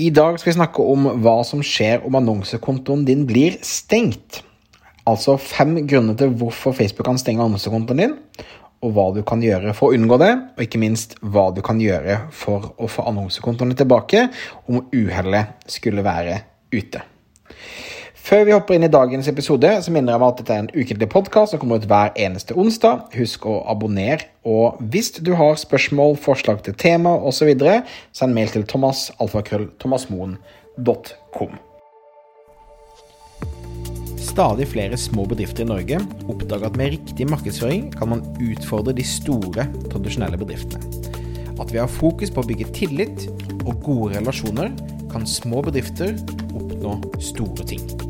I dag skal vi snakke om hva som skjer om annonsekontoen din blir stengt. Altså fem grunner til hvorfor Facebook kan stenge annonsekontoen din, og hva du kan gjøre for å unngå det, og ikke minst hva du kan gjøre for å få annonsekontoene tilbake om uhellet skulle være ute. Før vi hopper inn i dagens episode, så minner jeg meg at dette er en ukentlig podkast som kommer ut hver eneste onsdag. Husk å abonnere. Og hvis du har spørsmål, forslag til tema osv., send mail til thomas, thomasmoen.com. Stadig flere små bedrifter i Norge oppdager at med riktig markedsføring kan man utfordre de store, tradisjonelle bedriftene. At vi har fokus på å bygge tillit og gode relasjoner, kan små bedrifter oppnå store ting.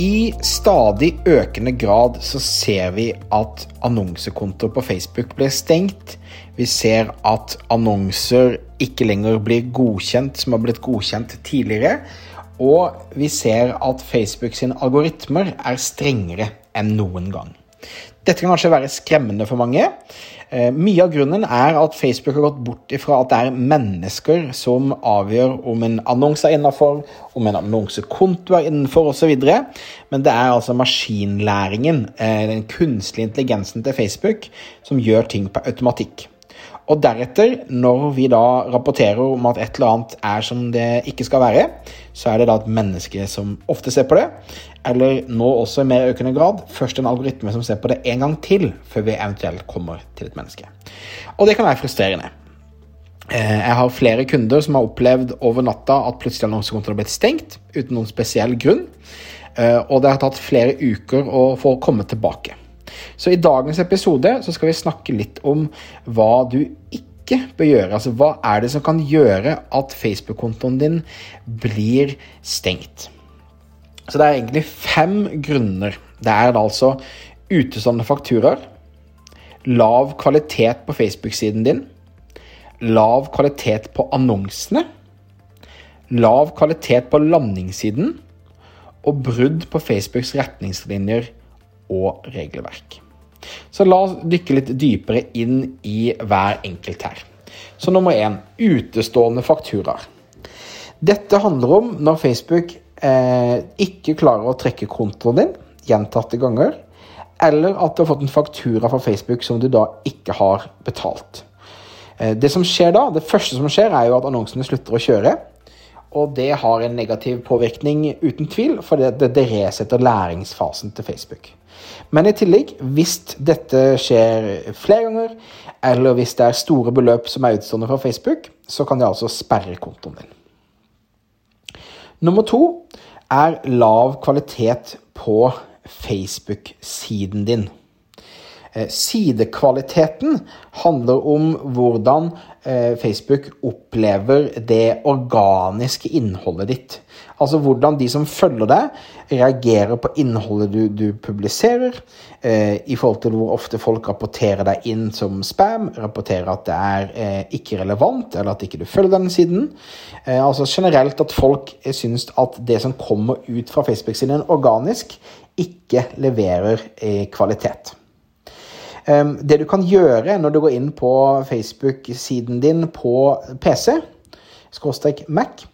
I stadig økende grad så ser vi at annonsekontoer på Facebook blir stengt. Vi ser at annonser ikke lenger blir godkjent som har blitt godkjent tidligere. Og vi ser at Facebook sine algoritmer er strengere enn noen gang. Dette kan kanskje være skremmende for mange. Eh, mye av grunnen er at Facebook har gått bort ifra at det er mennesker som avgjør om en annonse er innafor, om en annonsekonto er innenfor osv. Men det er altså maskinlæringen, eh, den kunstige intelligensen til Facebook, som gjør ting på automatikk. Og deretter, når vi da rapporterer om at et eller annet er som det ikke skal være, så er det da et menneske som ofte ser på det, eller nå også i mer økende grad først en algoritme som ser på det en gang til, før vi eventuelt kommer til et menneske. Og det kan være frustrerende. Eh, jeg har flere kunder som har opplevd over natta at plutselig annonsekontoen har blitt stengt uten noen spesiell grunn, eh, og det har tatt flere uker å få komme tilbake. Så i dagens episode så skal vi snakke litt om hva du ikke bør gjøre. Altså hva er det som kan gjøre at Facebook-kontoen din blir stengt? Så det er egentlig fem grunner. Det er altså utestående fakturaer, lav kvalitet på Facebook-siden din, lav kvalitet på annonsene, lav kvalitet på landingssiden og brudd på Facebooks retningslinjer og regelverk. Så la oss dykke litt dypere inn i hver enkelt her. Så nummer én utestående fakturaer. Dette handler om når Facebook eh, ikke klarer å trekke kontoen din gjentatte ganger, eller at du har fått en faktura fra Facebook som du da ikke har betalt. Eh, det som skjer da, det første som skjer, er jo at annonsene slutter å kjøre. Og det har en negativ påvirkning, uten tvil, for det, det resetter læringsfasen til Facebook. Men i tillegg, hvis dette skjer flere ganger, eller hvis det er store beløp som er utstående fra Facebook, så kan de altså sperre kontoen din. Nummer to er lav kvalitet på Facebook-siden din. Eh, sidekvaliteten handler om hvordan Facebook opplever det organiske innholdet ditt. Altså hvordan de som følger deg, reagerer på innholdet du, du publiserer, eh, i forhold til hvor ofte folk rapporterer deg inn som spam, rapporterer at det er eh, ikke relevant, eller at ikke du følger den siden. Eh, altså generelt at folk syns at det som kommer ut fra Facebook-siden organisk, ikke leverer kvalitet. Det du kan gjøre når du går inn på Facebook-siden din på PC, skråstrek Mac,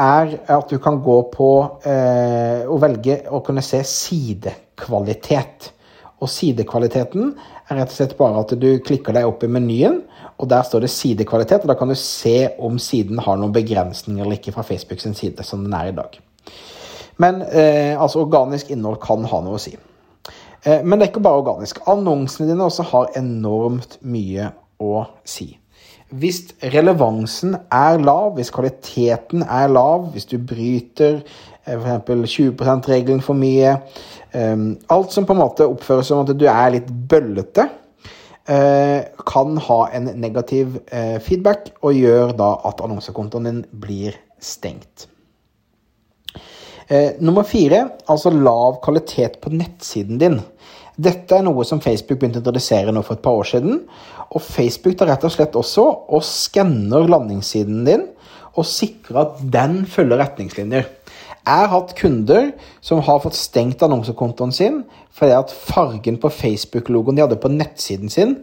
er at du kan gå på eh, og velge å kunne se sidekvalitet. Og sidekvaliteten er rett og slett bare at du klikker deg opp i menyen, og der står det sidekvalitet. og Da kan du se om siden har noen begrensninger eller ikke fra Facebook sin side, som den er i dag. Men eh, altså organisk innhold kan ha noe å si. Eh, men det er ikke bare organisk. Annonsene dine også har enormt mye å si. Hvis relevansen er lav, hvis kvaliteten er lav, hvis du bryter eh, f.eks. 20 %-regelen for mye eh, Alt som på en måte oppføres som at du er litt bøllete, kan ha en negativ feedback og gjør da at annonsekontoen din blir stengt. Eh, nummer fire, altså lav kvalitet på nettsiden din. Dette er noe som Facebook begynte å introdusere nå for et par år siden. Og Facebook tar rett og slett også og skanner landingssiden din og sikrer at den følger retningslinjer. Jeg har hatt kunder som har fått stengt annonsekontoen sin fordi at fargen på Facebook-logoen de hadde på nettsiden sin,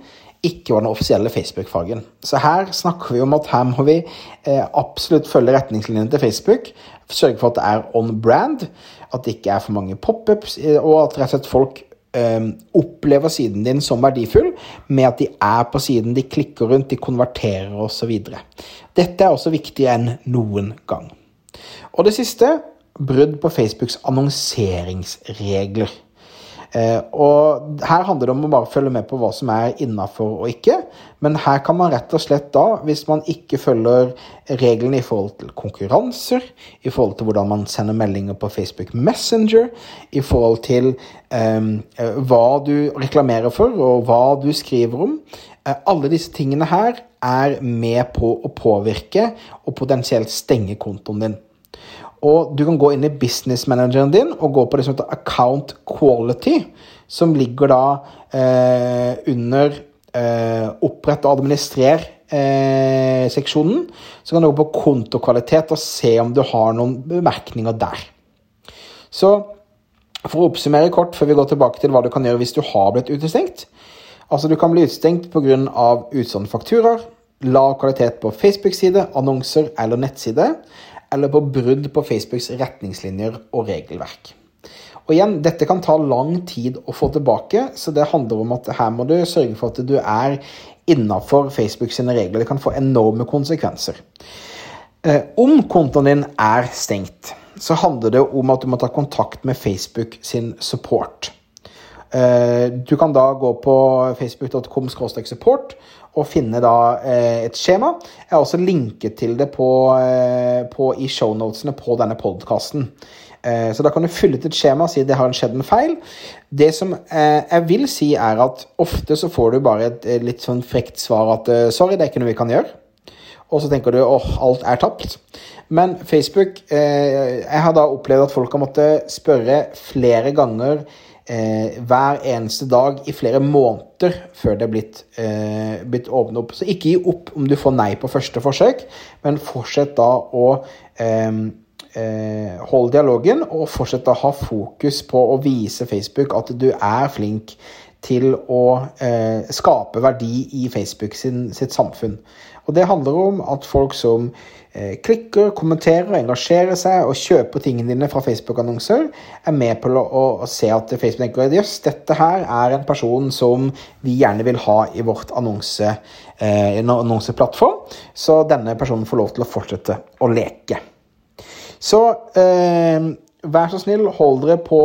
ikke var den offisielle Facebook-fargen. Så her snakker vi om at her må vi eh, absolutt følge retningslinjene til Facebook. Sørge for at det er on brand, at det ikke er for mange pop-ups, eh, og at rett og slett folk eh, opplever siden din som verdifull med at de er på siden, de klikker rundt, de konverterer osv. Dette er også viktigere enn noen gang. Og det siste brudd på Facebooks annonseringsregler. Eh, og Her handler det om å bare følge med på hva som er innafor og ikke. Men her kan man rett og slett da, hvis man ikke følger reglene i forhold til konkurranser, i forhold til hvordan man sender meldinger på Facebook Messenger, i forhold til um, hva du reklamerer for og hva du skriver om uh, Alle disse tingene her er med på å påvirke og potensielt stenge kontoen din. Og du kan gå inn i businessmanageren din og gå på det som heter account quality, som ligger da eh, under eh, opprett og administrer-seksjonen. Eh, så kan du gå på kontokvalitet og se om du har noen bemerkninger der. Så for å oppsummere kort før vi går tilbake til hva du kan gjøre hvis du har blitt utestengt. Altså Du kan bli utestengt pga. utstående fakturaer, lav kvalitet på Facebook-side, annonser eller nettside eller på brudd på Facebooks retningslinjer og regelverk. Og igjen, Dette kan ta lang tid å få tilbake, så det handler om at her må du sørge for at du er innafor Facebook sine regler. Det kan få enorme konsekvenser. Eh, om kontoen din er stengt, så handler det om at du må ta kontakt med Facebook sin support. Eh, du kan da gå på facebook.com support og finne da eh, et skjema. Jeg har også linket til det på, eh, på i shownotene på denne podkasten. Så da kan du fylle ut et skjema og si det har skjedd en feil. Det som jeg vil si, er at ofte så får du bare et litt sånn frekt svar at sorry, det er ikke noe vi kan gjøre. Og så tenker du åh, alt er tapt. Men Facebook Jeg har da opplevd at folk har måttet spørre flere ganger eh, hver eneste dag i flere måneder før det er blitt, eh, blitt åpnet opp. Så ikke gi opp om du får nei på første forsøk, men fortsett da å eh, eh holde dialogen, og fortsett å ha fokus på å vise Facebook at du er flink til å eh, skape verdi i Facebook sin, sitt samfunn. Og Det handler om at folk som eh, klikker, kommenterer, engasjerer seg og kjøper tingene dine fra Facebook-annonser, er med på å, å, å, se at Facebook tenker jøss, dette her er en person som vi gjerne vil ha i vårt annonse, eh, annonseplattform. Så denne personen får lov til å fortsette å leke. Så eh, Vær så snill, hold dere på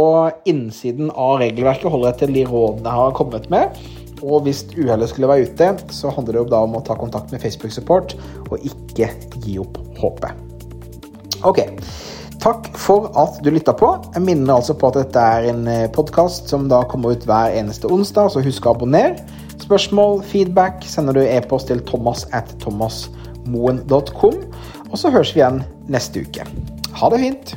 innsiden av regelverket. Hold dere til de rådene jeg har kommet med. Og hvis uhellet skulle være ute, så handler det da om å ta kontakt med Facebook Support og ikke gi opp håpet. Ok. Takk for at du lytta på. Jeg minner altså på at dette er en eh, podkast som da kommer ut hver eneste onsdag, så husk å abonnere. Spørsmål, feedback sender du e-post til thomas at thomasmoen.com. Og så høres vi igjen neste uke. Ha det fint.